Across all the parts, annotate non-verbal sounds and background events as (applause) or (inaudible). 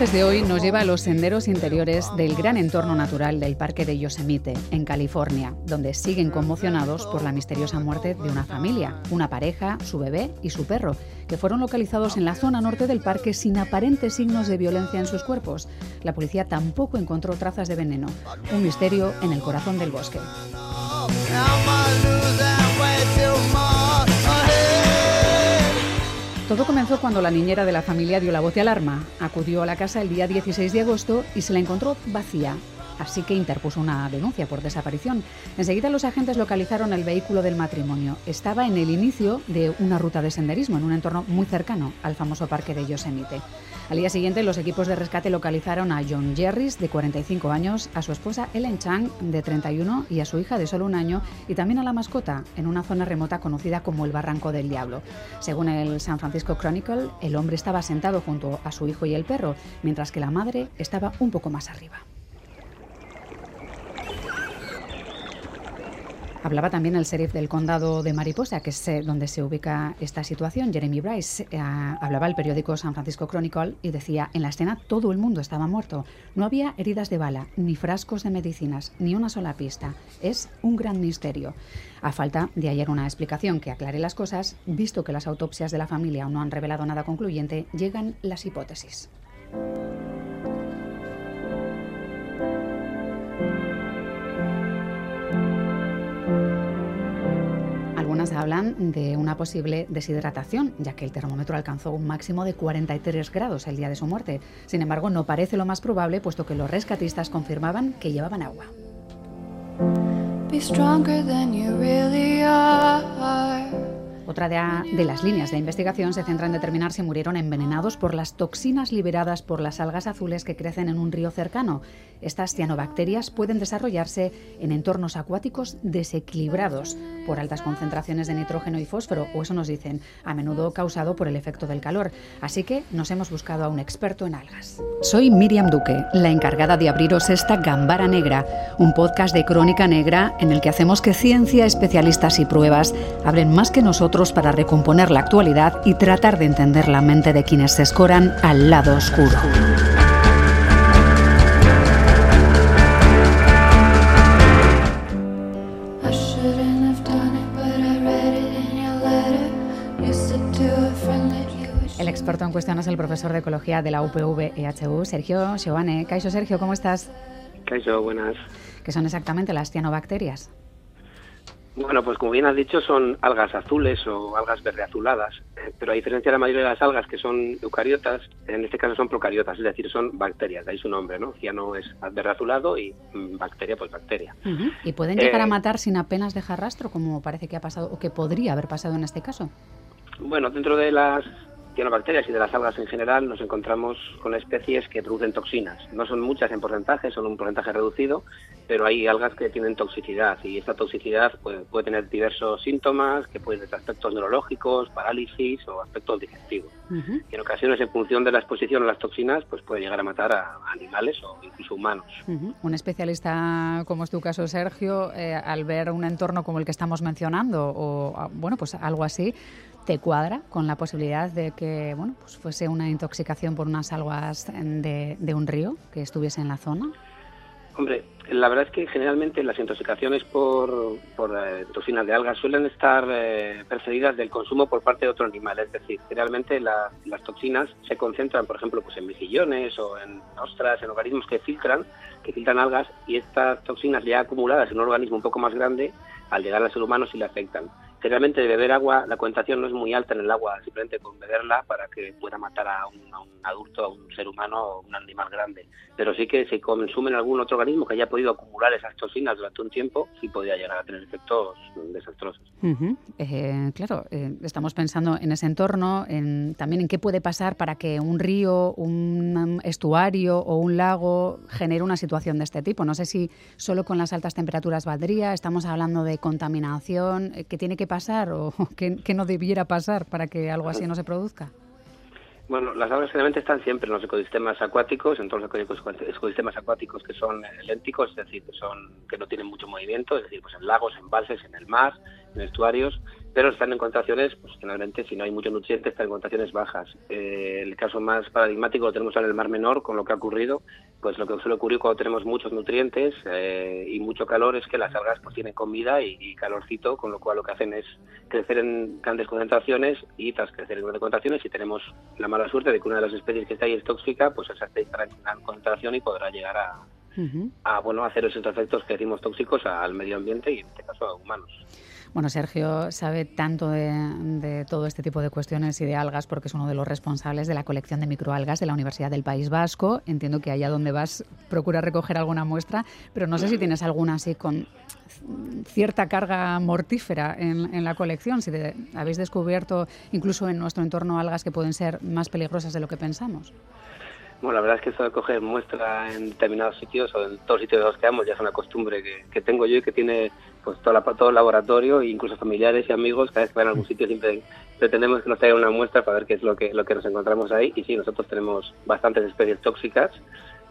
Viajes de hoy nos lleva a los senderos interiores del gran entorno natural del Parque de Yosemite, en California, donde siguen conmocionados por la misteriosa muerte de una familia, una pareja, su bebé y su perro, que fueron localizados en la zona norte del parque sin aparentes signos de violencia en sus cuerpos. La policía tampoco encontró trazas de veneno. Un misterio en el corazón del bosque. Todo comenzó cuando la niñera de la familia dio la voz de alarma. Acudió a la casa el día 16 de agosto y se la encontró vacía. Así que interpuso una denuncia por desaparición. Enseguida los agentes localizaron el vehículo del matrimonio. Estaba en el inicio de una ruta de senderismo en un entorno muy cercano al famoso parque de Yosemite. Al día siguiente, los equipos de rescate localizaron a John Jerris, de 45 años, a su esposa Ellen Chang, de 31, y a su hija de solo un año, y también a la mascota, en una zona remota conocida como el Barranco del Diablo. Según el San Francisco Chronicle, el hombre estaba sentado junto a su hijo y el perro, mientras que la madre estaba un poco más arriba. Hablaba también el sheriff del condado de Mariposa, que es eh, donde se ubica esta situación, Jeremy Bryce. Eh, hablaba el periódico San Francisco Chronicle y decía, en la escena todo el mundo estaba muerto. No había heridas de bala, ni frascos de medicinas, ni una sola pista. Es un gran misterio. A falta de hallar una explicación que aclare las cosas, visto que las autopsias de la familia aún no han revelado nada concluyente, llegan las hipótesis. Hablan de una posible deshidratación, ya que el termómetro alcanzó un máximo de 43 grados el día de su muerte. Sin embargo, no parece lo más probable, puesto que los rescatistas confirmaban que llevaban agua. Otra de, las líneas de investigación se centra en determinar si murieron envenenados por las toxinas liberadas por las algas azules que crecen en un río cercano. Estas cianobacterias pueden desarrollarse en entornos acuáticos desequilibrados por altas concentraciones de nitrógeno y fósforo, o eso nos dicen, a menudo causado por el efecto del calor. Así que nos hemos buscado a un experto en algas. Soy Miriam Duque, la encargada de abriros esta Gambara Negra, un podcast de crónica negra en el que hacemos que ciencia, especialistas y pruebas hablen más que nosotros para recomponer la actualidad y tratar de entender la mente de quienes se escoran al lado oscuro. El experto en cuestión es el profesor de ecología de la UPV EHU, Sergio Giovanni. Caixo Sergio, ¿cómo estás? Caixo, buenas. ¿Qué son exactamente las cianobacterias? Bueno, pues como bien has dicho, son algas azules o algas verde azuladas, eh, pero a diferencia de la mayoría de las algas que son eucariotas, en este caso son procariotas, es decir, son bacterias, de ahí su nombre, ¿no? Ciano es verde azulado y mm, bacteria, pues bacteria. ¿Y pueden llegar a eh, matar sin apenas dejar rastro, como parece que ha pasado o que podría haber pasado en este caso? Bueno, dentro de las y de las algas en general nos encontramos con especies que producen toxinas. No son muchas en porcentaje, son un porcentaje reducido, pero hay algas que tienen toxicidad y esta toxicidad puede, puede tener diversos síntomas que pueden ser aspectos neurológicos, parálisis o aspectos digestivos. Y en ocasiones, en función de la exposición a las toxinas, pues puede llegar a matar a animales o incluso humanos. Un especialista, como es tu caso, Sergio, eh, al ver un entorno como el que estamos mencionando o, ah, bueno, pues algo así, ¿Te cuadra con la posibilidad de que bueno, pues fuese una intoxicación por unas algas de, de un río que estuviese en la zona? Hombre, la verdad es que generalmente las intoxicaciones por, por eh, toxinas de algas suelen estar eh, precedidas del consumo por parte de otro animal. Es decir, generalmente las toxinas se concentran, por ejemplo, pues en mejillones o en ostras, en organismos que filtran, que filtran algas y estas toxinas ya acumuladas en un organismo un poco más grande, al llegar al ser humano sí le afectan generalmente de beber agua, la concentración no es muy alta en el agua, simplemente con beberla para que pueda matar a un, adulto, a un ser humano o un animal grande. Pero sí que si consumen algún otro organismo que haya podido acumular esas toxinas durante un tiempo, sí podría llegar a tener efectos desastrosos. Eh, claro, eh, estamos pensando en ese entorno, en, también en qué puede pasar para que un río, un estuario o un lago genere una situación de este tipo. No sé si solo con las altas temperaturas valdría, estamos hablando de contaminación, eh, que tiene que pasar o (laughs) que, no debiera pasar para que algo así no se produzca? Bueno, las algas generalmente están siempre en los ecosistemas acuáticos, en todos los ecosistemas acuáticos que son lénticos, es decir, que son que no tienen mucho movimiento, es decir, pues en lagos, en embalses, en el mar, en estuarios. Pero están en concentraciones, pues generalmente si no hay muchos nutrientes, están en concentraciones bajas. Eh, el caso más paradigmático lo tenemos en el Mar Menor, con lo que ha ocurrido, pues lo que suele ocurrir cuando tenemos muchos nutrientes eh, y mucho calor es que las algas pues tienen comida y, calorcito, con lo cual lo que hacen es crecer en grandes concentraciones y tras crecer en grandes concentraciones, si tenemos la mala suerte de que una de las especies que está ahí es tóxica, pues esa especie estará en gran concentración y podrá llegar a, a bueno hacer esos efectos que decimos tóxicos al medio ambiente y en este caso a humanos. Bueno, Sergio sabe tanto de, todo este tipo de cuestiones y de algas porque es uno de los responsables de la colección de microalgas de la Universidad del País Vasco. Entiendo que allá donde vas procura recoger alguna muestra, pero no sé si tienes alguna así con cierta carga mortífera en, la colección, si habéis descubierto incluso en nuestro entorno algas que pueden ser más peligrosas de lo que pensamos. Bueno, la verdad es que eso de coger muestra en determinados sitios o en todos sitios de los que vamos ya es una costumbre que, tengo yo y que tiene pues todo, la, todo el laboratorio incluso familiares y amigos cada vez que van a algún sitio siempre pretendemos que nos traigan una muestra para ver qué es lo que, lo que nos encontramos ahí y sí, nosotros tenemos bastantes especies tóxicas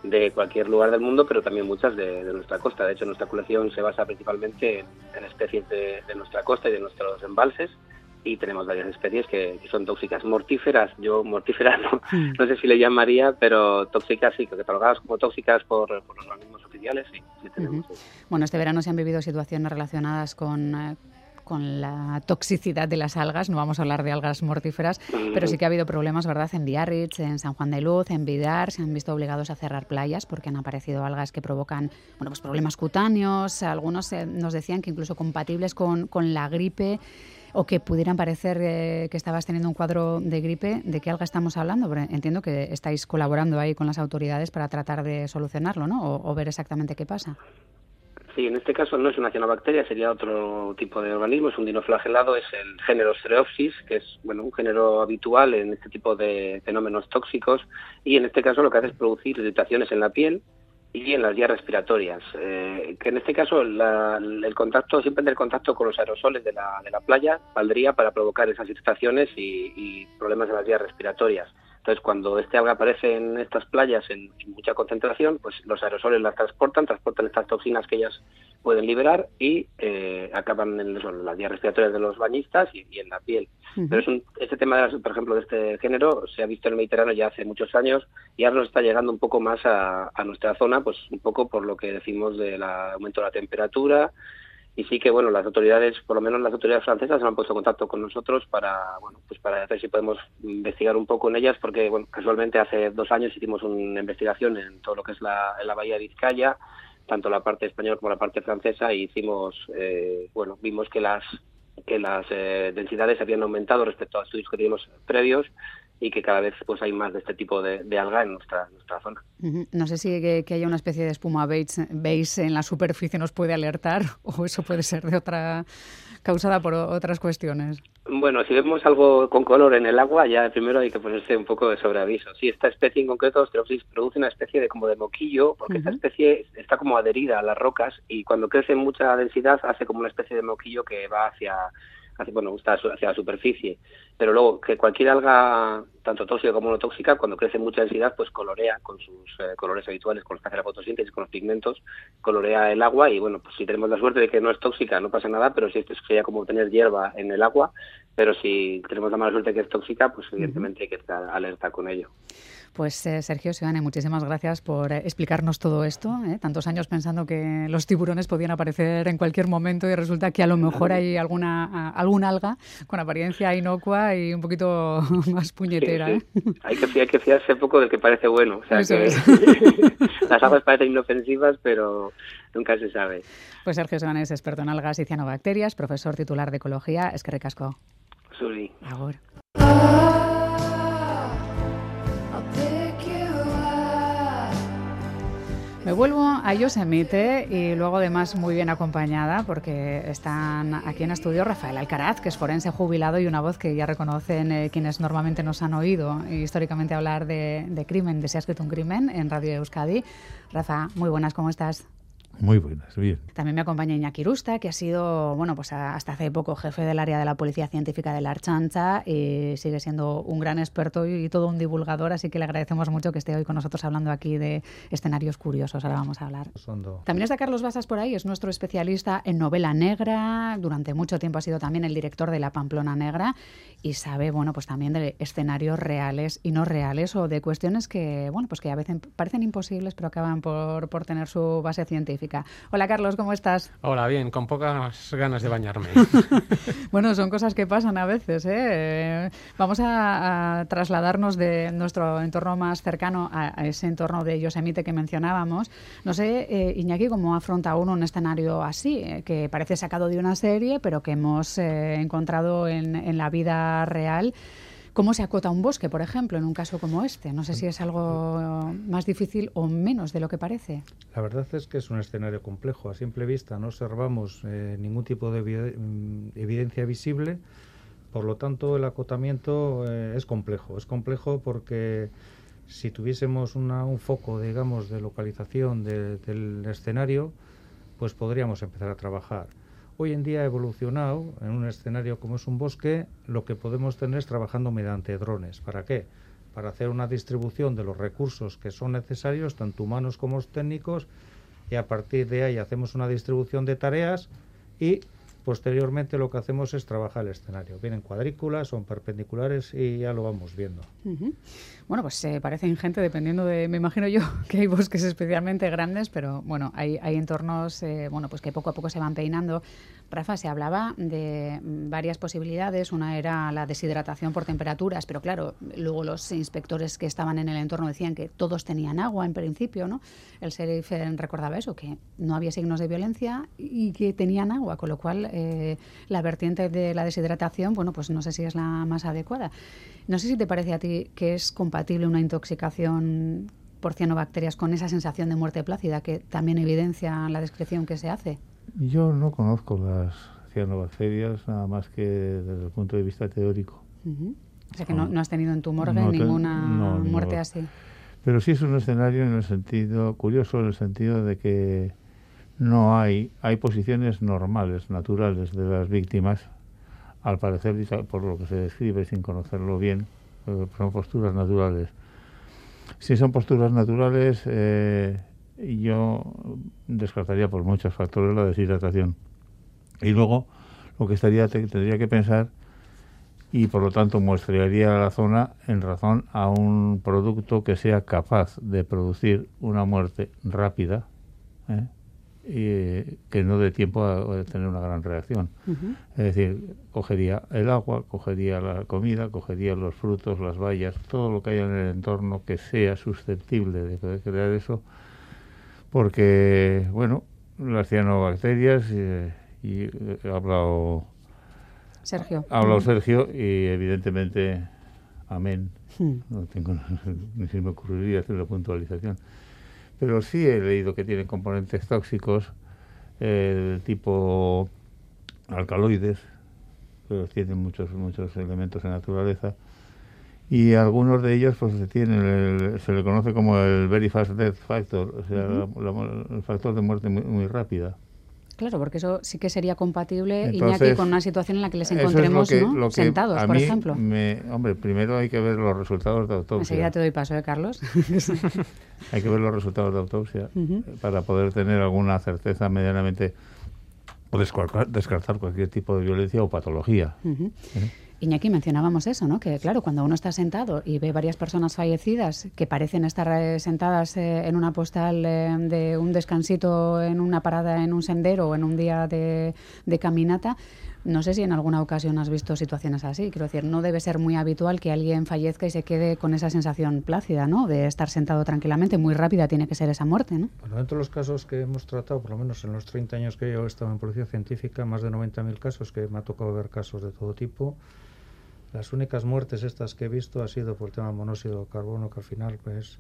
de cualquier lugar del mundo, pero también muchas de, nuestra costa. De hecho, nuestra colección se basa principalmente en, especies de, nuestra costa y de nuestros embalses y tenemos varias especies que, son tóxicas. Mortíferas, yo mortíferas no, hmm. no sé si le llamaría, pero tóxicas sí, catalogadas como tóxicas por, los organismos oficiales, sí, tenemos. Bueno, este verano se han vivido situaciones relacionadas con... Eh, con la toxicidad de las algas, no vamos a hablar de algas mortíferas, pero sí que ha habido problemas, ¿verdad? En Biarritz, en San Juan de Luz, en Vidar, se han visto obligados a cerrar playas porque han aparecido algas que provocan bueno, pues problemas cutáneos, algunos eh, nos decían que incluso compatibles con, con la gripe o que pudieran parecer eh, que estabas teniendo un cuadro de gripe, ¿de qué alga estamos hablando? entiendo que estáis colaborando ahí con las autoridades para tratar de solucionarlo, ¿no? O, ver exactamente qué pasa. Sí, en este caso no es una cianobacteria, sería otro tipo de organismo, es un dinoflagelado, es el género Stereopsis, que es bueno un género habitual en este tipo de fenómenos tóxicos, y en este caso lo que hace es producir irritaciones en la piel, y en las vías respiratorias, eh, que en este caso el contacto, siempre el contacto con los aerosoles de la, de la playa valdría para provocar esas irritaciones y, problemas en las vías respiratorias. Entonces, cuando este alga aparece en estas playas en, mucha concentración, pues los aerosoles las transportan, transportan estas toxinas que ellas pueden liberar y eh, acaban en, las vías respiratorias de los bañistas y, en la piel. Pero es un, este tema, por ejemplo, de este género se ha visto en el Mediterráneo ya hace muchos años y ahora nos está llegando un poco más a, a nuestra zona, pues un poco por lo que decimos del aumento de la temperatura, y sí que bueno las autoridades por lo menos las autoridades francesas se han puesto en contacto con nosotros para bueno pues para ver si podemos investigar un poco en ellas porque bueno casualmente hace dos años hicimos una investigación en todo lo que es la, en la bahía de Vizcaya tanto la parte española como la parte francesa y hicimos eh, bueno vimos que las que las eh, densidades habían aumentado respecto a estudios que teníamos previos y que cada vez pues hay más de este tipo de, alga en nuestra, nuestra zona. No sé si que, haya una especie de espuma beige en la superficie nos puede alertar (laughs) o eso puede ser de otra causada por otras cuestiones. Bueno, si vemos algo con color en el agua, ya primero hay que ponerse un poco de sobreaviso. Si esta especie en concreto, Stereopsis, produce una especie de como de moquillo, porque esta especie está como adherida a las rocas y cuando crece en mucha densidad hace como una especie de moquillo que va hacia bueno, está hacia la superficie. Pero luego, que cualquier alga, tanto tóxica como no tóxica, cuando crece en mucha densidad, pues colorea con sus eh, colores habituales, con los que hace la fotosíntesis, con los pigmentos, colorea el agua y, bueno, pues si tenemos la suerte de que no es tóxica, no pasa nada, pero si esto sería como tener hierba en el agua, pero si tenemos la mala suerte de que es tóxica, pues evidentemente hay que estar alerta con ello. Pues eh, Sergio Sione, muchísimas gracias por eh, explicarnos todo esto. ¿eh? Tantos años pensando que los tiburones podían aparecer en cualquier momento y resulta que a lo mejor hay alguna algún alga con apariencia inocua y un poquito (laughs) más puñetera. (laughs) Hay, que, hay que fiarse poco del que parece bueno. (laughs) las algas parecen inofensivas, pero nunca se sabe. Pues Sergio Sione es experto en algas y cianobacterias, profesor titular de Ecología. Es que recasco. Suri. Ahora. Me vuelvo a Yosemite y luego además muy bien acompañada porque están aquí en estudio Rafael Alcaraz, que es forense jubilado y una voz que ya reconocen eh, quienes normalmente nos han oído históricamente hablar de, crimen, de si has escrito un crimen en Radio Euskadi. Rafa, muy buenas, ¿cómo estás? Muy buenas, bien. También me acompaña Iñaki Rusta, que ha sido, bueno, pues hasta hace poco jefe del área de la Policía Científica de la Archancha y sigue siendo un gran experto y, todo un divulgador, así que le agradecemos mucho que esté hoy con nosotros hablando aquí de escenarios curiosos. Ahora vamos a hablar. También está Carlos Basas por ahí, es nuestro especialista en novela negra, durante mucho tiempo ha sido también el director de La Pamplona Negra y sabe, bueno, pues también de escenarios reales y no reales o de cuestiones que, bueno, pues que a veces parecen imposibles pero acaban por, por tener su base científica. Hola Carlos, ¿cómo estás? Hola, bien, con pocas ganas de bañarme. (laughs) bueno, son cosas que pasan a veces. ¿eh? Vamos a, trasladarnos de nuestro entorno más cercano a, ese entorno de Yosemite que mencionábamos. No sé, eh, Iñaki, cómo afronta uno un escenario así, eh, que parece sacado de una serie, pero que hemos encontrado en, en la vida real. ¿Cómo se acota un bosque, por ejemplo, en un caso como este? No sé si es algo más difícil o menos de lo que parece. La verdad es que es un escenario complejo. A simple vista no observamos eh, ningún tipo de mm, evidencia visible. Por lo tanto, el acotamiento eh, es complejo. Es complejo porque si tuviésemos un foco, digamos, de localización del escenario, pues podríamos empezar a trabajar. Hoy en día ha evolucionado en un escenario como es un bosque, lo que podemos tener es trabajando mediante drones. ¿Para qué? Para hacer una distribución de los recursos que son necesarios, tanto humanos como técnicos, y a partir de ahí hacemos una distribución de tareas y posteriormente lo que hacemos es trabajar el escenario. Vienen cuadrículas, son perpendiculares y ya lo vamos viendo. Bueno, pues se parece ingente dependiendo de, me imagino yo, (laughs) que hay bosques especialmente grandes, pero bueno, hay, hay entornos, eh, bueno, pues que poco a poco se van peinando. Rafa, se hablaba de varias posibilidades. Una era la deshidratación por temperaturas, pero claro, luego los inspectores que estaban en el entorno decían que todos tenían agua en principio, ¿no? El sheriff recordaba eso, que no había signos de violencia y que tenían agua, con lo cual eh, la vertiente de la deshidratación, bueno, pues no sé si es la más adecuada. No sé si te parece a ti que es compatible una intoxicación por cianobacterias con esa sensación de muerte plácida que también evidencia la descripción que se hace. Yo no conozco las cianobacterias nada más que desde el punto de vista teórico. O sea que no, has tenido en tu morgue ninguna muerte así. Pero sí es un escenario en el sentido curioso, en el sentido de que no hay, hay posiciones normales, naturales de las víctimas, al parecer, por lo que se describe sin conocerlo bien, eh, son posturas naturales. Si son posturas naturales, eh, yo descartaría por muchos factores la deshidratación. Y luego lo que estaría tendría que pensar y por lo tanto muestrearía la zona en razón a un producto que sea capaz de producir una muerte rápida ¿eh? y que no dé tiempo a, tener una gran reacción. Es decir, cogería el agua, cogería la comida, cogería los frutos, las bayas, todo lo que haya en el entorno que sea susceptible de poder crear eso porque, bueno, las cianobacterias, eh, y eh, ha hablado Sergio. Ha hablado Sergio y evidentemente, amén. Hmm. No tengo (laughs) ni si me ocurriría hacer la puntualización. Pero sí he leído que tienen componentes tóxicos eh, del tipo alcaloides, pero tienen muchos, muchos elementos en naturaleza y algunos de ellos pues se tienen se le conoce como el very fast death factor o sea el factor de muerte muy, rápida Claro, porque eso sí que sería compatible, Iñaki, con una situación en la que les encontremos sentados, por ejemplo. hombre, primero hay que ver los resultados de autopsia. Enseguida te doy paso, ¿eh, Carlos? (laughs) (laughs) hay que ver los resultados de autopsia para poder tener alguna certeza medianamente o descartar, cualquier tipo de violencia o patología. Iñaki, mencionábamos eso, ¿no? Que claro, cuando uno está sentado y ve varias personas fallecidas que parecen estar eh, sentadas eh, en una postal eh, de un descansito en una parada en un sendero o en un día de, caminata, no sé si en alguna ocasión has visto situaciones así. Quiero decir, no debe ser muy habitual que alguien fallezca y se quede con esa sensación plácida, ¿no? De estar sentado tranquilamente. Muy rápida tiene que ser esa muerte, ¿no? Bueno, dentro de los casos que hemos tratado, por lo menos en los 30 años que yo he estado en Policía Científica, más de 90.000 casos, que me ha tocado ver casos de todo tipo, las únicas muertes estas que he visto ha sido por tema monóxido de carbono, que al final, pues,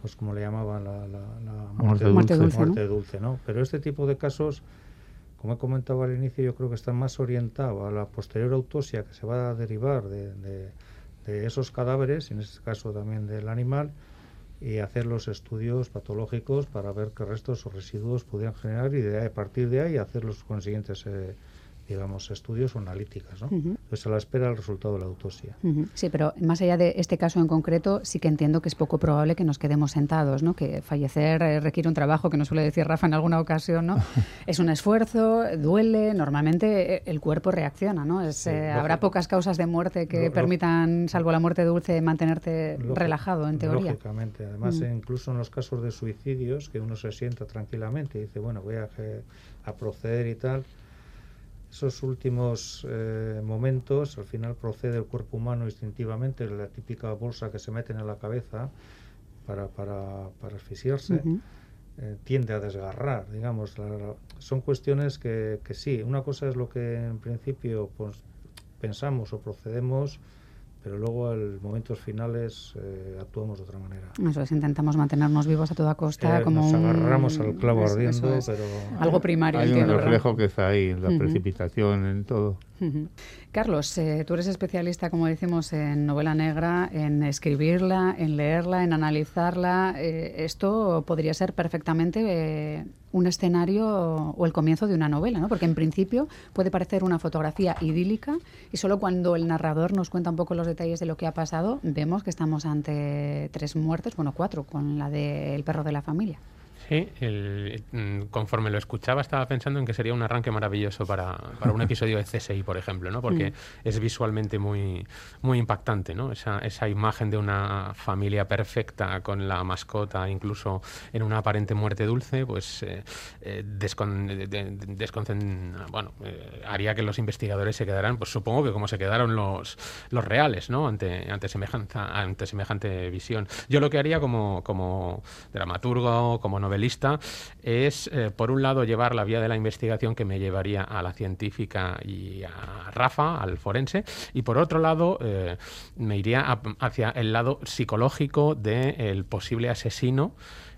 pues como le llamaban, la, muerte, dulce, dulce, ¿no? Pero este tipo de casos, como he comentado al inicio, yo creo que están más orientados a la posterior autopsia que se va a derivar de, de, esos cadáveres, en este caso también del animal, y hacer los estudios patológicos para ver qué restos o residuos podían generar y de a partir de ahí hacer los consiguientes eh, digamos, estudios o analíticas. ¿no? Pues a la espera del resultado de la autopsia. Sí, pero más allá de este caso en concreto, sí que entiendo que es poco probable que nos quedemos sentados, ¿no? que fallecer eh, requiere un trabajo, que nos suele decir Rafa en alguna ocasión, ¿no? (laughs) es un esfuerzo, duele, normalmente eh, el cuerpo reacciona. ¿no? Es, eh, habrá pocas causas de muerte que permitan, salvo la muerte dulce, mantenerte relajado, en teoría. Lógicamente, además, incluso en los casos de suicidios, que uno se sienta tranquilamente y dice, bueno, voy a, a proceder y tal esos últimos eh, momentos, al final procede el cuerpo humano instintivamente, la típica bolsa que se mete en la cabeza para, para, para asfixiarse, eh, tiende a desgarrar, digamos. son cuestiones que, que, sí, una cosa es lo que en principio pues, pensamos o procedemos pero luego en momentos finales eh, actuamos de otra manera. Eso es, intentamos mantenernos vivos a toda costa. Eh, como nos agarramos al clavo ardiendo, pero... Algo primario. Hay un reflejo que está ahí, la precipitación, en todo. Carlos, eh, tú eres especialista, como decimos, en novela negra, en escribirla, en leerla, en analizarla. Eh, esto podría ser perfectamente eh, un escenario o el comienzo de una novela, ¿no? Porque en principio puede parecer una fotografía idílica y solo cuando el narrador nos cuenta un poco los detalles de lo que ha pasado, vemos que estamos ante tres muertes, bueno, cuatro, con la del perro de la familia. Sí, el, mm, conforme lo escuchaba estaba pensando en que sería un arranque maravilloso para, para un (laughs) episodio de CSI, por ejemplo, ¿no? porque mm. es visualmente muy, muy impactante, ¿no? Esa, esa imagen de una familia perfecta con la mascota, incluso en una aparente muerte dulce, pues eh, eh bueno, eh, haría que los investigadores se quedaran, pues supongo que como se quedaron los, los reales, ¿no? Ante, ante, semejanza, ante semejante visión. Yo lo que haría como, como dramaturgo, como novelista, lista es, eh, por un lado, llevar la vía de la investigación que me llevaría a la científica y a Rafa, al forense, y por otro lado, eh, me iría hacia el lado psicológico del posible asesino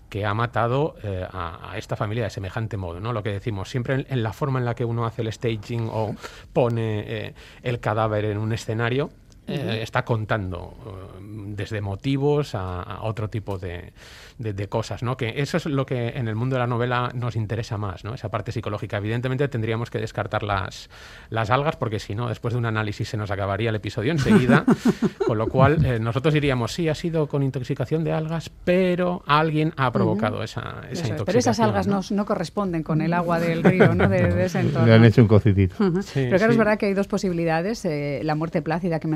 que ha matado eh, a, esta familia de semejante modo, ¿no? Lo que decimos, siempre en, la forma en la que uno hace el staging o pone el cadáver en un escenario, está contando desde motivos a otro tipo de, de, cosas, ¿no? Que eso es lo que en el mundo de la novela nos interesa más, ¿no? Esa parte psicológica. Evidentemente tendríamos que descartar las, las algas porque si no, después de un análisis se nos acabaría el episodio enseguida, (laughs) con lo cual eh, nosotros diríamos, sí, ha sido con intoxicación de algas, pero alguien ha provocado esa, esa intoxicación. Pero esas algas ¿no? no, corresponden con el agua del río, ¿no? De, ese (laughs) entorno. Le han hecho un cocitito. pero claro, es verdad que hay dos posibilidades. Eh, la muerte plácida que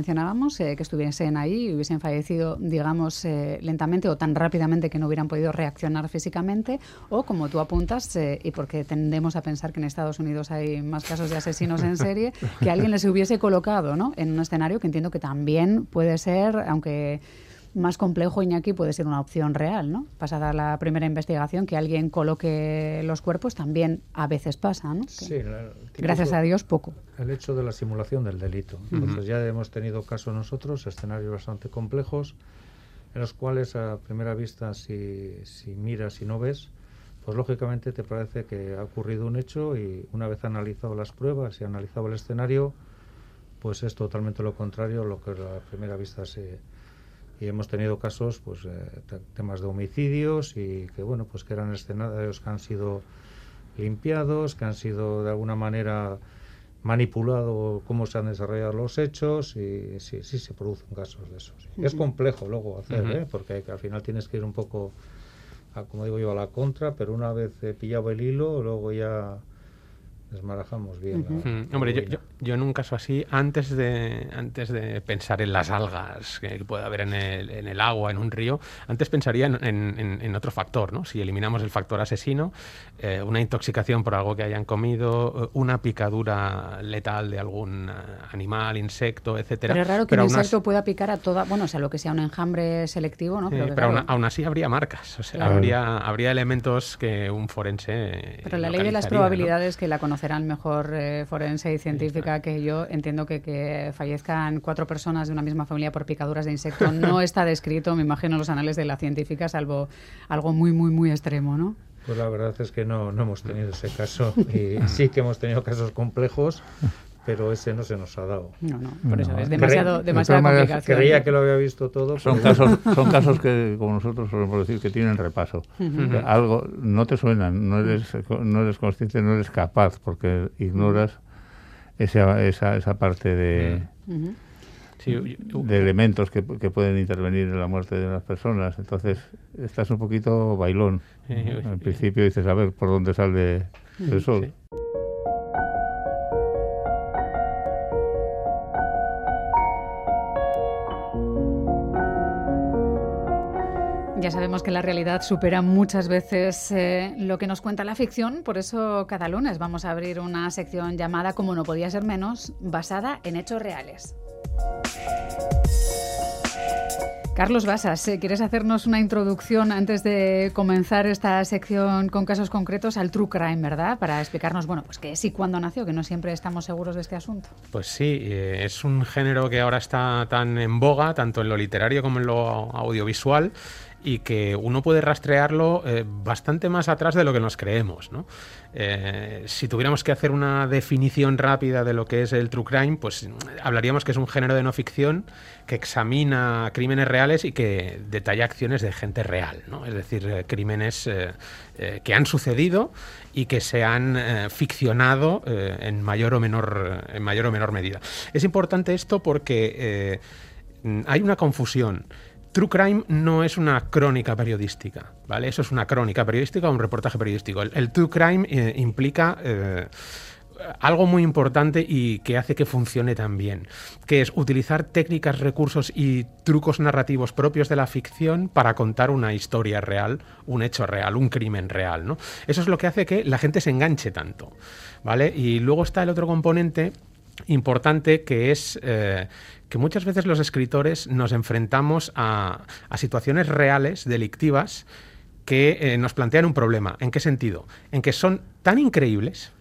eh, que estuviesen ahí y hubiesen fallecido, digamos, lentamente o tan rápidamente que no hubiera hubieran podido reaccionar físicamente o, como tú apuntas, eh, y porque tendemos a pensar que en Estados Unidos hay más casos de asesinos en serie, que alguien les hubiese colocado ¿no? en un escenario que entiendo que también puede ser, aunque más complejo, Iñaki, puede ser una opción real, ¿no? Pasada la primera investigación, que alguien coloque los cuerpos también a veces pasa, ¿no? sí, gracias a Dios, poco. El hecho de la simulación del delito. Entonces ya hemos tenido casos nosotros, escenarios bastante complejos, en los cuales a primera vista si, si miras y no ves, pues lógicamente te parece que ha ocurrido un hecho y una vez analizado las pruebas y analizado el escenario, pues es totalmente lo contrario a lo que a primera vista se... Y hemos tenido casos, pues eh, temas de homicidios y que bueno, pues que eran escenarios que han sido limpiados, que han sido de alguna manera manipulado cómo se han desarrollado los hechos y sí, sí se producen casos de esos. Es complejo luego hacer, ¿eh? porque al final tienes que ir un poco, como digo yo, a la contra, pero una vez pillado el hilo, luego ya desmarajamos bien. Hombre, yo, yo, en un caso así, antes de, antes de pensar en las algas que puede haber en el, en el agua, en un río, antes pensaría en, en, otro factor, ¿no? Si eliminamos el factor asesino, eh, una intoxicación por algo que hayan comido, una picadura letal de algún eh, animal, insecto, etcétera. Pero es raro que un insecto pueda picar a toda, bueno, o sea, lo que sea un enjambre selectivo, ¿no? pero, aún, así habría marcas, o sea, habría, habría elementos que un forense. Pero la ley de las probabilidades que la conocemos serán mejor eh, forense y científica que yo. Entiendo que, que fallezcan cuatro personas de una misma familia por picaduras de insecto no (laughs) está descrito, me imagino, en los anales de la científica, salvo algo muy, muy, muy extremo, ¿no? Pues la verdad es que no, no hemos tenido ese caso y (laughs) sí que hemos tenido casos complejos pero ese no se nos ha dado. No, no, por eso No, es de demasiado, demasiada complicación. Creía que lo había visto todo. Son pero- casos, son casos que, como nosotros solemos decir, que tienen repaso. Que Algo no te suenan, no eres, no eres consciente, no eres capaz, porque ignoras esa, esa, esa parte de, Ujú. Sí, yo- de elementos que, que pueden intervenir en la muerte de las personas. Entonces, estás un poquito bailón. En principio dices, a ver, ¿por dónde sale el sol? sí. Ya sabemos que la realidad supera muchas veces eh, lo que nos cuenta la ficción, por eso cada lunes vamos a abrir una sección llamada, como no podía ser menos, basada en hechos reales. Carlos Basas, eh, ¿quieres hacernos una introducción antes de comenzar esta sección con casos concretos al True Crime, verdad? Para explicarnos, bueno, pues qué es y cuándo nació, que no siempre estamos seguros de este asunto. Pues sí, eh, es un género que ahora está tan en boga, tanto en lo literario como en lo audiovisual, y que uno puede rastrearlo eh, bastante más atrás de lo que nos creemos. ¿no? Eh, si tuviéramos que hacer una definición rápida de lo que es el true crime, pues hablaríamos que es un género de no ficción que examina crímenes reales y que detalla acciones de gente real, ¿no? es decir, eh, crímenes que han sucedido y que se han ficcionado en mayor o menor en mayor o menor medida. Es importante esto porque mm, hay una confusión. True crime no es una crónica periodística, ¿vale? Eso es una crónica periodística o un reportaje periodístico. El, true crime eh, implica eh, algo muy importante y que hace que funcione tan bien, que es utilizar técnicas, recursos y trucos narrativos propios de la ficción para contar una historia real, un hecho real, un crimen real, ¿no? Eso es lo que hace que la gente se enganche tanto, ¿vale? Y luego está el otro componente importante que es eh, que muchas veces los escritores nos enfrentamos a, situaciones reales, delictivas, que eh, nos plantean un problema. ¿En qué sentido? En que son tan increíbles,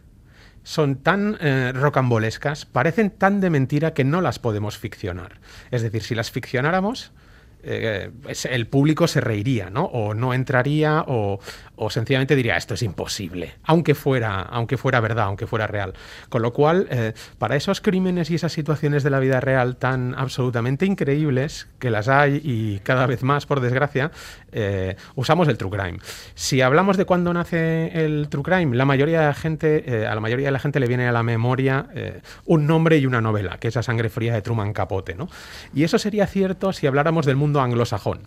son tan eh, rocambolescas, parecen tan de mentira que no las podemos ficcionar. Es decir, si las ficcionáramos, eh, el público se reiría, ¿no? O no entraría, o, o sencillamente diría esto es imposible, aunque fuera, aunque fuera verdad, aunque fuera real. Con lo cual, eh, para esos crímenes y esas situaciones de la vida real tan absolutamente increíbles, que las hay y cada vez más, por desgracia, eh, usamos el true crime. Si hablamos de cuándo nace el true crime, la mayoría de la gente, a la mayoría de la gente le viene a la memoria un nombre y una novela, que es La sangre fría de Truman Capote, ¿no? Y eso sería cierto si habláramos del mundo anglosajón.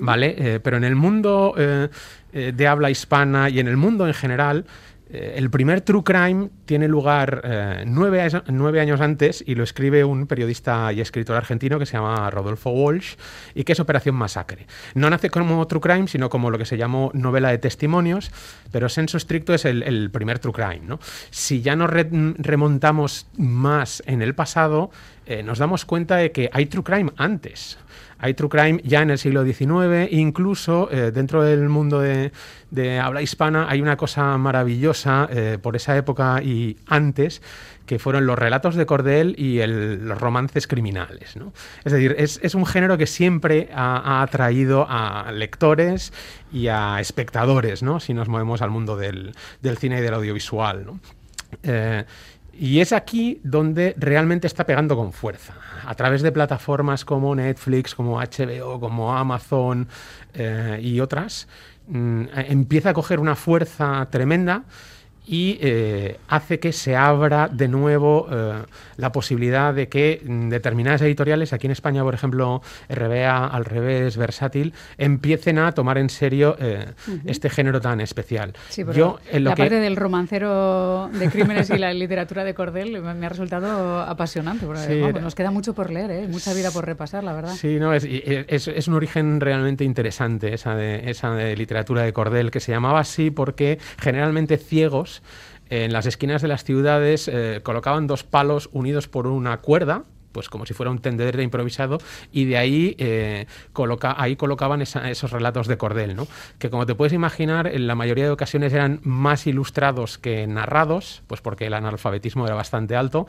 ¿Vale? Eh, pero en el mundo eh, eh, de habla hispana y en el mundo en general, el primer true crime tiene lugar eh, nueve, años antes y lo escribe un periodista y escritor argentino que se llama Rodolfo Walsh y que es Operación Masacre. No nace como true crime, sino como lo que se llamó novela de testimonios, pero senso estricto es el, el primer true crime. ¿no? Si ya nos re- remontamos más en el pasado, eh, nos damos cuenta de que hay true crime antes. Hay true crime ya en el siglo XIX, incluso eh, dentro del mundo de, habla hispana hay una cosa maravillosa eh, por esa época y antes, que fueron los relatos de cordel y los romances criminales. Es decir, es, un género que siempre ha, atraído a lectores y a espectadores, si nos movemos al mundo del, cine y del audiovisual. Eh, y es aquí donde realmente está pegando con fuerza. A través de plataformas como Netflix, como HBO, como Amazon eh, y otras, mm, empieza a coger una fuerza tremenda y eh, hace que se abra de nuevo eh, la posibilidad de que mm, determinadas editoriales, aquí en España, por ejemplo, RBA, al revés, Versátil, empiecen a tomar en serio eh, este género tan especial. Sí, Yo, en lo la que- parte del romancero de crímenes y la literatura de Cordel me, ha resultado apasionante. porque, Sí, vamos, era- nos queda mucho por leer, ¿eh? mucha vida por repasar, la verdad. Sí, no, es, y- es, es un origen realmente interesante esa de, esa de literatura de Cordel, que se llamaba así porque generalmente ciegos en las esquinas de las ciudades eh, colocaban dos palos unidos por una cuerda pues como si fuera un tendedero improvisado y de ahí eh, coloca, ahí colocaban esos relatos de cordel, ¿no? que como te puedes imaginar en la mayoría de ocasiones eran más ilustrados que narrados, pues porque el analfabetismo era bastante alto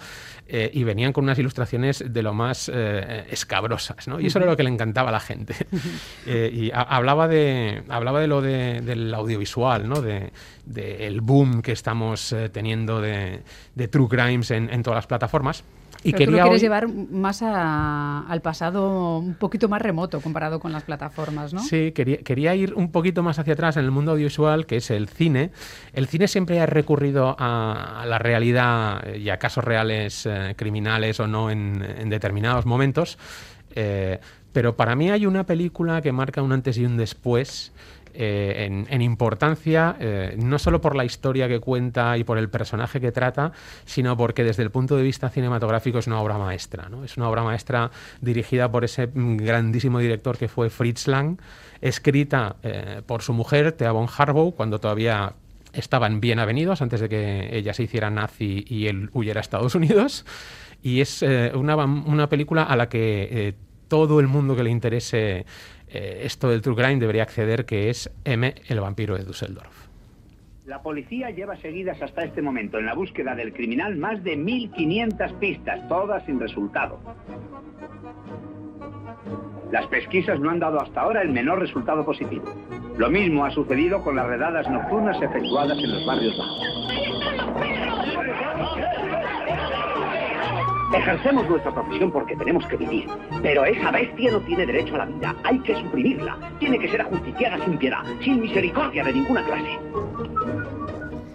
eh, y venían con unas ilustraciones de lo más eh, escabrosas, ¿no? y eso era lo que le encantaba a la gente. (laughs) y hablaba de hablaba de lo del audiovisual, ¿no? de, el boom que estamos teniendo de, true crimes en todas las plataformas. Y Pero quería tú lo quieres llevar más al pasado un poquito más remoto comparado con las plataformas, ¿no? Sí, quería, quería ir un poquito más hacia atrás en el mundo audiovisual, que es el cine. El cine siempre ha recurrido a, la realidad y a casos reales eh, criminales o no en, determinados momentos. Eh, pero para mí hay una película que marca un antes y un después eh, en, importancia, eh, no solo por la historia que cuenta y por el personaje que trata, sino porque desde el punto de vista cinematográfico es una obra maestra. ¿no? Es una obra maestra dirigida por ese grandísimo director que fue Fritz Lang, escrita eh, por su mujer, Thea von Harbaugh, cuando todavía estaban bien avenidos, antes de que ella se hiciera nazi y él huyera a Estados Unidos. Y es una, una, película a la que todo el mundo que le interese eh, esto del True Crime debería acceder, que es M, el vampiro de Düsseldorf. La policía lleva seguidas hasta este momento en la búsqueda del criminal más de 1.500 pistas, todas sin resultado. Las pesquisas no han dado hasta ahora el menor resultado positivo. Lo mismo ha sucedido con las redadas nocturnas efectuadas en los barrios bajos. Ejercemos nuestra profesión porque tenemos que vivir. Pero esa bestia no tiene derecho a la vida. Hay que suprimirla. Tiene que ser ajusticiada sin piedad, sin misericordia de ninguna clase.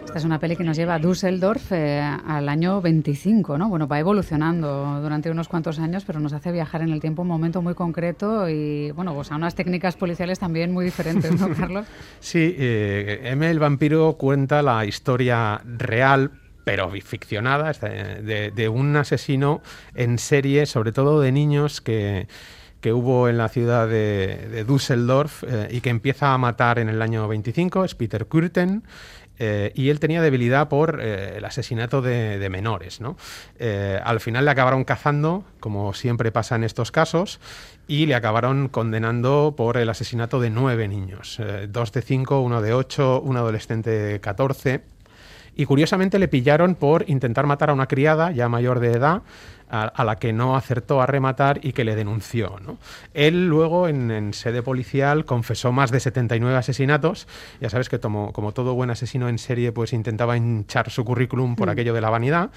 Esta es una peli que nos lleva a Düsseldorf eh, al año 25, ¿no? Bueno, va evolucionando durante unos cuantos años, pero nos hace viajar en el tiempo un momento muy concreto y, bueno, pues a unas técnicas policiales también muy diferentes, ¿no, (laughs) Carlos? Sí, eh, M. el vampiro cuenta la historia real, pero ficcionada, de, un asesino en serie, sobre todo de niños que, hubo en la ciudad de, Düsseldorf eh, y que empieza a matar en el año 25, es Peter Kürten. Eh, y él tenía debilidad por eh, el asesinato de, menores. al final le acabaron cazando, como siempre pasa en estos casos, y le acabaron condenando por el asesinato de nueve niños, dos de cinco, uno de ocho, un adolescente de catorce y curiosamente le pillaron por intentar matar a una criada ya mayor de edad a, la que no acertó a rematar y que le denunció. Él luego en, sede policial confesó más de 79 asesinatos. Ya sabes que como, como todo buen asesino en serie pues intentaba hinchar su currículum por mm. aquello de la vanidad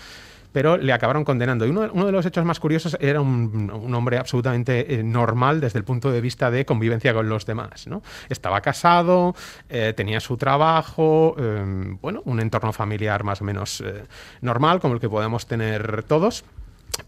pero le acabaron condenando. Y uno, de los hechos más curiosos era un, hombre absolutamente eh, normal desde el punto de vista de convivencia con los demás. ¿no? Estaba casado, eh, tenía su trabajo, eh, bueno, un entorno familiar más o menos normal, como el que podemos tener todos.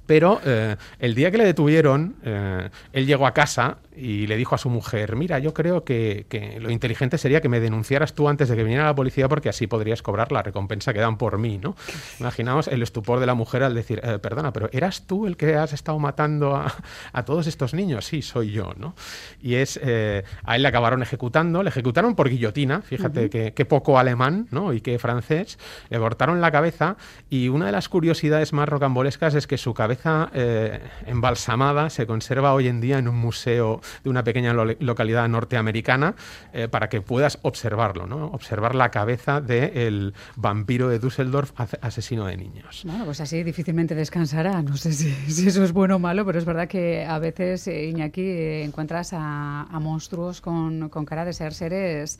Pero eh, el día que le detuvieron, eh, él llegó a casa y le dijo a su mujer, mira, yo creo que, lo inteligente sería que me denunciaras tú antes de que viniera la policía porque así podrías cobrar la recompensa que dan por mí, ¿no? (laughs) Imaginamos el estupor de la mujer al decir, eh, perdona, pero ¿eras tú el que has estado matando a, todos estos niños? Sí, soy yo, ¿no? Y es, a él le acabaron ejecutando, le ejecutaron por guillotina, fíjate qué poco alemán, ¿no? Y qué francés, le cortaron la cabeza y una de las curiosidades más rocambolescas es que su cabeza eh, embalsamada se conserva hoy en día en un museo de una pequeña localidad norteamericana eh, para que puedas observarlo, ¿no? observar la cabeza del vampiro de Düsseldorf, asesino de niños. Bueno, pues así difícilmente descansará. No sé (laughs) si, eso es bueno o malo, pero es verdad que a veces, eh, Iñaki, encuentras a, monstruos con cara de ser seres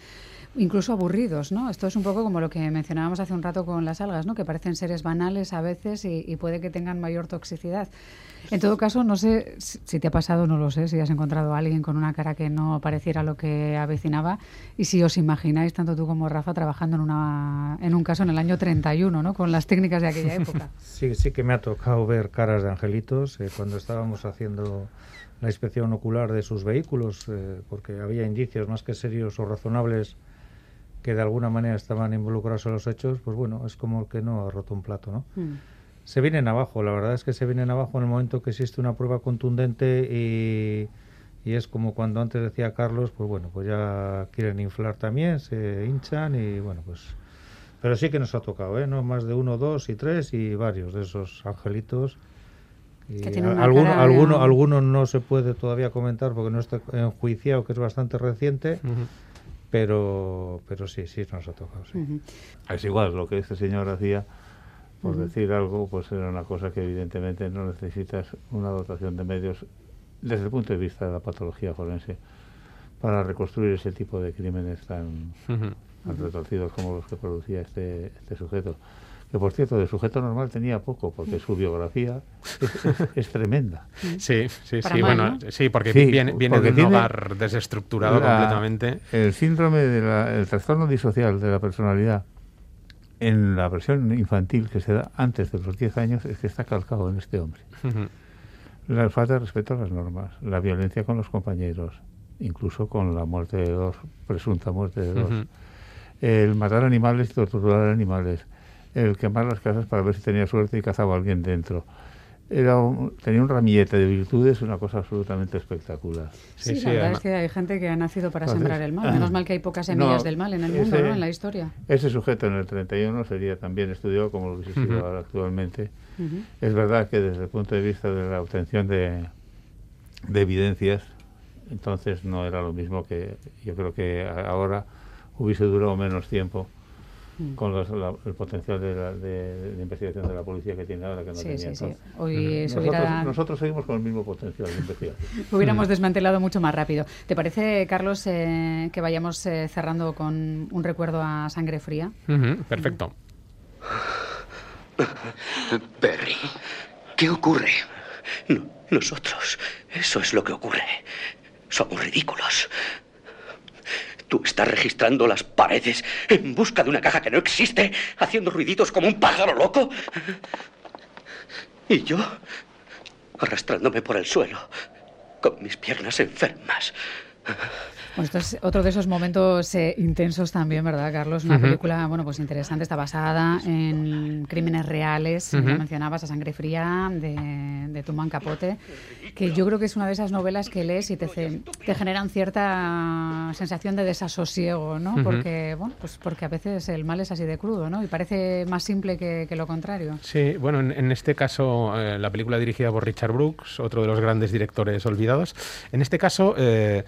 incluso aburridos, ¿no? Esto es un poco como lo que mencionábamos hace un rato con las algas, ¿no? Que parecen seres banales a veces y, puede que tengan mayor toxicidad. En todo caso, no sé si te ha pasado, no lo sé, si has encontrado a alguien con una cara que no pareciera lo que avecinaba y si os imagináis, tanto tú como Rafa, trabajando en, una, en un caso en el año 31, ¿no? Con las técnicas de aquella época. (laughs) Sí, sí que me ha tocado ver caras de angelitos eh, cuando estábamos haciendo la inspección ocular de sus vehículos, eh, porque había indicios más que serios o razonables que de alguna manera estaban involucrados en los hechos, pues bueno, es como el que no ha roto un plato, ¿no? Hmm. Se vienen abajo, la verdad es que se vienen abajo en el momento que existe una prueba contundente y, y es como cuando antes decía Carlos, pues bueno, pues ya quieren inflar también, se hinchan y bueno, pues... Pero sí que nos ha tocado, ¿eh? No más de uno, dos y tres y varios de esos angelitos alguno, alguno, alguno, no se puede todavía comentar porque no está enjuiciado, que es bastante reciente. Pero, pero sí, sí nos ha tocado. Es igual, lo que este señor hacía, por decir algo, pues era una cosa que evidentemente no necesitas una dotación de medios desde el punto de vista de la patología forense para reconstruir ese tipo de crímenes tan, retorcidos como los que producía este, este sujeto que por cierto, de sujeto normal tenía poco, porque su biografía es, tremenda. (laughs) Sí, sí, sí, bueno, sí, porque viene, viene de un hogar desestructurado completamente. El síndrome del trastorno disocial de la personalidad en la versión infantil que se da antes de los 10 años es que está calcado en este hombre. La falta de respeto a las normas, la violencia con los compañeros, incluso con la muerte de dos, presunta muerte de dos, el matar animales y torturar animales, el quemar las casas para ver si tenía suerte y cazaba a alguien dentro. Era tenía un ramillete de virtudes, una cosa absolutamente espectacular. Sí, la verdad es que hay gente que ha nacido para sembrar el mal. Menos mal que hay pocas semillas del mal en el mundo, ¿no? en la historia. Ese sujeto en el 31 sería también estudiado como lo que se uh actualmente. Es verdad que desde el punto de vista de la obtención de, de evidencias, entonces no era lo mismo que yo creo que ahora hubiese durado menos tiempo Mm. con el potencial de, investigación de la policía que tiene ahora que no tenía sí, Hoy nosotros, seguimos con el mismo potencial de investigación. (laughs) Hubiéramos desmantelado mucho más rápido. ¿Te parece, Carlos, eh, que vayamos eh, cerrando con un recuerdo a sangre fría? perfecto. Perry, ¿qué ocurre? nosotros, eso es lo que ocurre. Somos ridículos. Tú estás registrando las paredes en busca de una caja que no existe, haciendo ruiditos como un pájaro loco. Y yo, arrastrándome por el suelo, con mis piernas enfermas. Bueno, esto es otro de esos momentos eh, intensos también, ¿verdad, Carlos? Una película, bueno, pues interesante, está basada en crímenes reales, uh mencionabas, A Sangre Fría, de, de Tuman Capote, que yo creo que es una de esas novelas que lees y te, te generan cierta sensación de desasosiego, ¿no? Porque, bueno, pues porque a veces el mal es así de crudo, ¿no? Y parece más simple que, lo contrario. Sí, bueno, en, este caso, eh, la película dirigida por Richard Brooks, otro de los grandes directores olvidados, en este caso eh,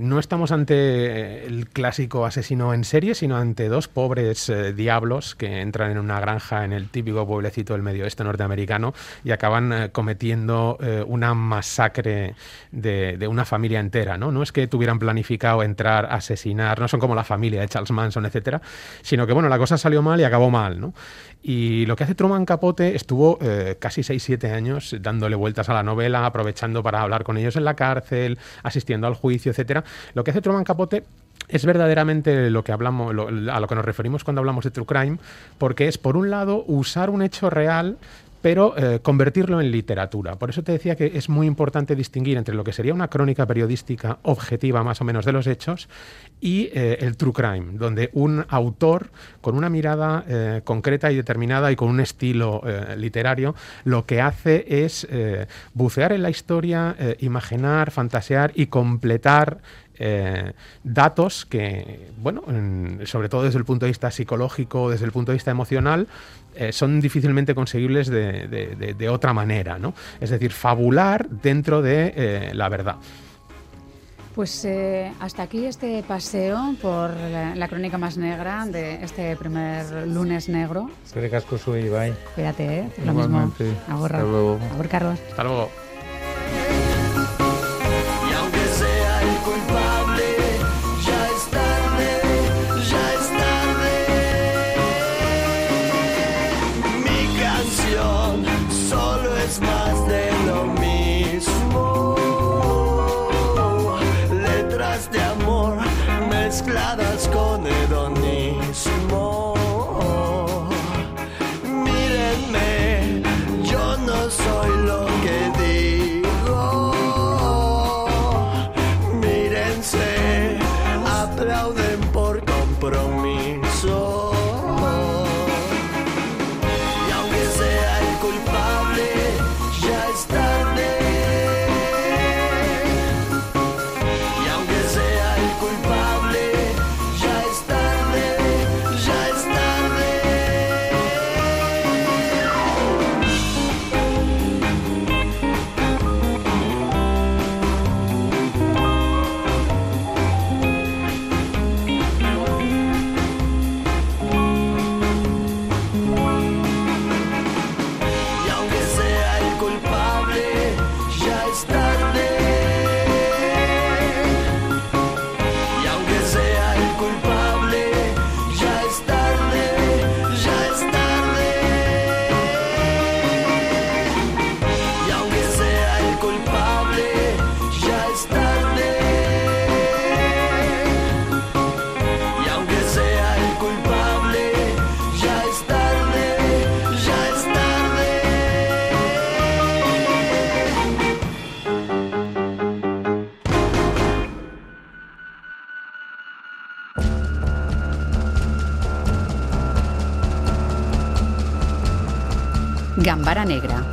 no estamos ante el clásico asesino en serie, sino ante dos pobres eh, diablos que entran en una granja en el típico pueblecito del medio oeste norteamericano y acaban eh, cometiendo eh, una masacre de, una familia entera. ¿no? no es que tuvieran planificado entrar, asesinar, no son como la familia de Charles Manson, etcétera, sino que bueno, la cosa salió mal y acabó mal. ¿no? Y lo que hace Truman Capote estuvo casi 6-7 años dándole vueltas a la novela, aprovechando para hablar con ellos en la cárcel, asistiendo al juicio, etcétera. Lo que hace Truman Capote es verdaderamente lo que hablamos, a lo que nos referimos cuando hablamos de true crime, porque es por un lado usar un hecho real pero eh, convertirlo en literatura. Por eso te decía que es muy importante distinguir entre lo que sería una crónica periodística objetiva más o menos de los hechos y eh, el true crime, donde un autor con una mirada eh, concreta y determinada y con un estilo literario lo que hace es bucear en la historia, imaginar, fantasear y completar eh, datos que, bueno, sobre todo desde el punto de vista psicológico, desde el punto de vista emocional, eh, son difícilmente conseguibles de, otra manera, ¿no? Es decir, fabular dentro de eh, la verdad. Pues hasta aquí este paseo por la, crónica más negra de este primer lunes negro. Cuídate, ¿eh? Lo mismo. Luego. Carlos. Hasta luego.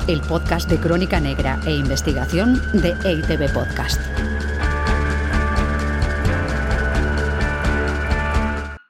El podcast de crónica negra e investigación de EITB Podcast.